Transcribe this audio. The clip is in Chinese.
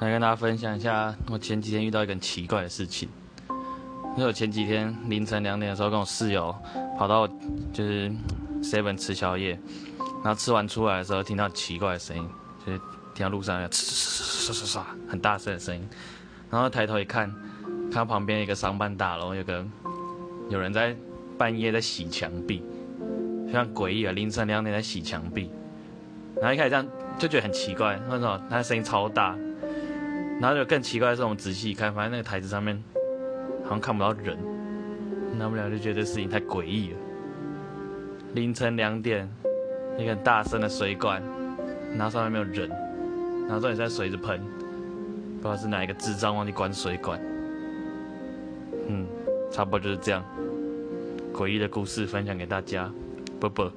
来跟大家分享一下，我前几天遇到一个很奇怪的事情。因为我前几天凌晨两点的时候，跟我室友跑到就是 seven 吃宵夜，然后吃完出来的时候，听到奇怪的声音，就是听到路上有呲呲呲呲呲很大声的声音，然后抬头一看，看到旁边一个商办大楼有个有人在半夜在洗墙壁，非常诡异啊！凌晨两点在洗墙壁，然后一开始这样就觉得很奇怪，为什么？他的声音超大。然后就更奇怪的是，我们仔细一看，发现那个台子上面好像看不到人，那不了就觉得事情太诡异了。凌晨两点，一个很大声的水管，然后上面没有人，然后这里在水一直喷，不知道是哪一个智障忘记关水管。嗯，差不多就是这样，诡异的故事分享给大家，啵啵。